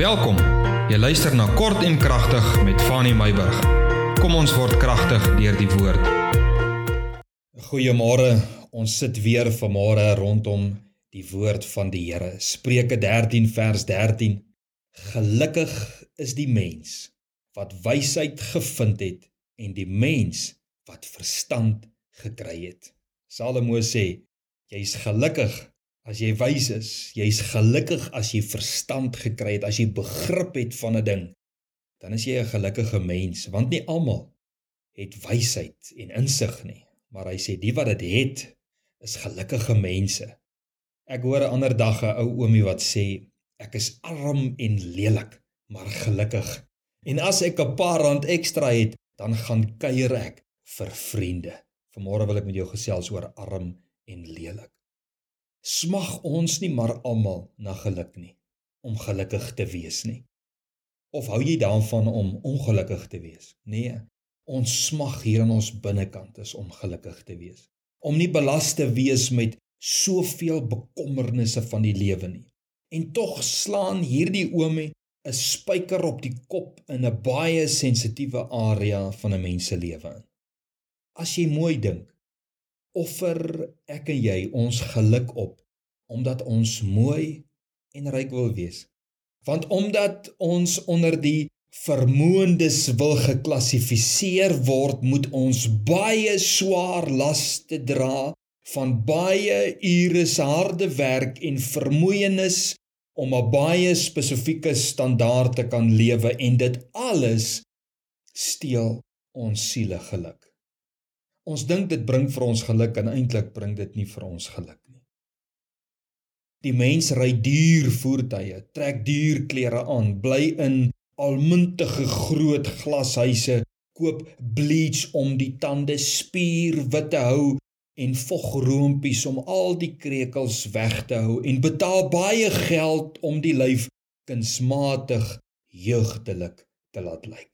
Welkom. Jy luister na Kort en Kragtig met Fanny Meyburg. Kom ons word kragtig deur die woord. Goeiemôre. Ons sit weer vanmôre rondom die woord van die Here. Spreuke 13 vers 13. Gelukkig is die mens wat wysheid gevind het en die mens wat verstand gekry het. Salomo sê, jy's gelukkig As jy wys is, jy's gelukkig as jy verstand gekry het, as jy begrip het van 'n ding, dan is jy 'n gelukkige mens, want nie almal het wysheid en insig nie, maar hy sê die wat dit het, is gelukkige mense. Ek hoor 'n ander dag 'n ou oomie wat sê, ek is arm en lelik, maar gelukkig. En as ek 'n paar rand ekstra het, dan gaan kuier ek vir vriende. Vanmôre wil ek met jou gesels oor arm en lelik smag ons nie maar almal na geluk nie om gelukkig te wees nie. Of hou jy daarvan om ongelukkig te wees? Nee ons smag hier in ons binnekant is om gelukkig te wees. Om nie belas te wees met soveel bekommernisse van die lewe nie. En tog slaan hierdie oomie 'n spyker op die kop in 'n baie sensitiewe area van 'n mens se lewe as jy mooi dink offer ek en jy ons geluk op omdat ons mooi en ryk wil wees. Want omdat ons onder die vermoëndes wil geklassifiseer word, moet ons baie swaar laste dra van baie ure se harde werk en vermoeienis om 'n baie spesifieke standaard te kan lewe en dit alles steel ons siele geluk. Ons dink dit bring vir ons geluk en eintlik bring dit nie vir ons geluk nie. Die mens ry duur voertuie, trek duur klere aan, bly in almuntige groot glashuise, koop bleach om die tande spierwit te hou en vogroontjies om al die krekels weg te hou en betaal baie geld om die lyf kunsmatig jeugdelik te laat lyk.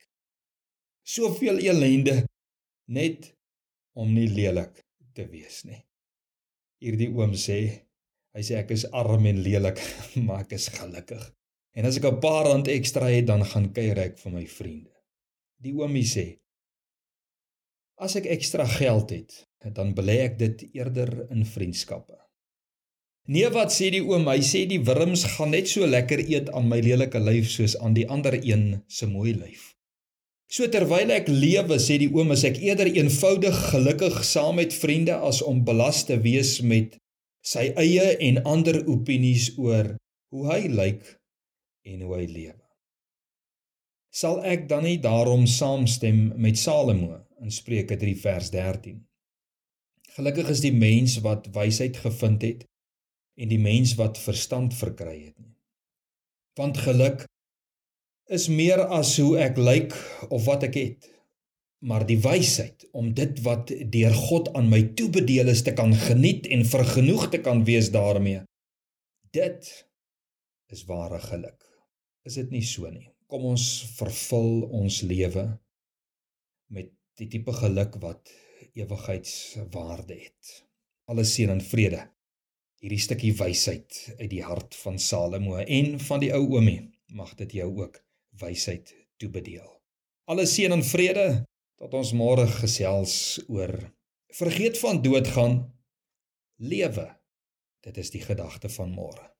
Soveel elende net om nie lelik te wees nie. Hierdie oom sê, hy sê ek is arm en lelik, maar ek is gelukkig. En as ek 'n paar rand ekstra het, dan gaan kuier ek vir my vriende. Die oomie sê, as ek ekstra geld het, dan belê ek dit eerder in vriendskappe. Nee, wat sê die oom? Hy sê die wurms gaan net so lekker eet aan my lelike lyf soos aan die ander een se mooi lyf. So terwyl ek lewe, sê die oom, is ek eerder eenvoudig gelukkig saam met vriende as om belas te wees met sy eie en ander opinies oor hoe hy lyk en hoe hy lewe. Sal ek dan nie daarom saamstem met Salomo in Spreuke 3 vers 13? Gelukkig is die mens wat wysheid gevind het en die mens wat verstand verkry het nie. Want geluk is meer as hoe ek lyk of wat ek het maar die wysheid om dit wat deur God aan my toebedeel is te kan geniet en vergenoeg te kan wees daarmee dit is ware geluk. Is dit nie so nie? Kom ons vervul ons lewe met die tipe geluk wat ewigheidswaarde het. Alles seën en vrede. Hierdie stukkie wysheid uit die hart van Salomo en van die ou oomie mag dit jou ook wysheid toebedeel. Alle seën en vrede tot ons môre gesels oor vergeet van doodgaan lewe. Dit is die gedagte van môre.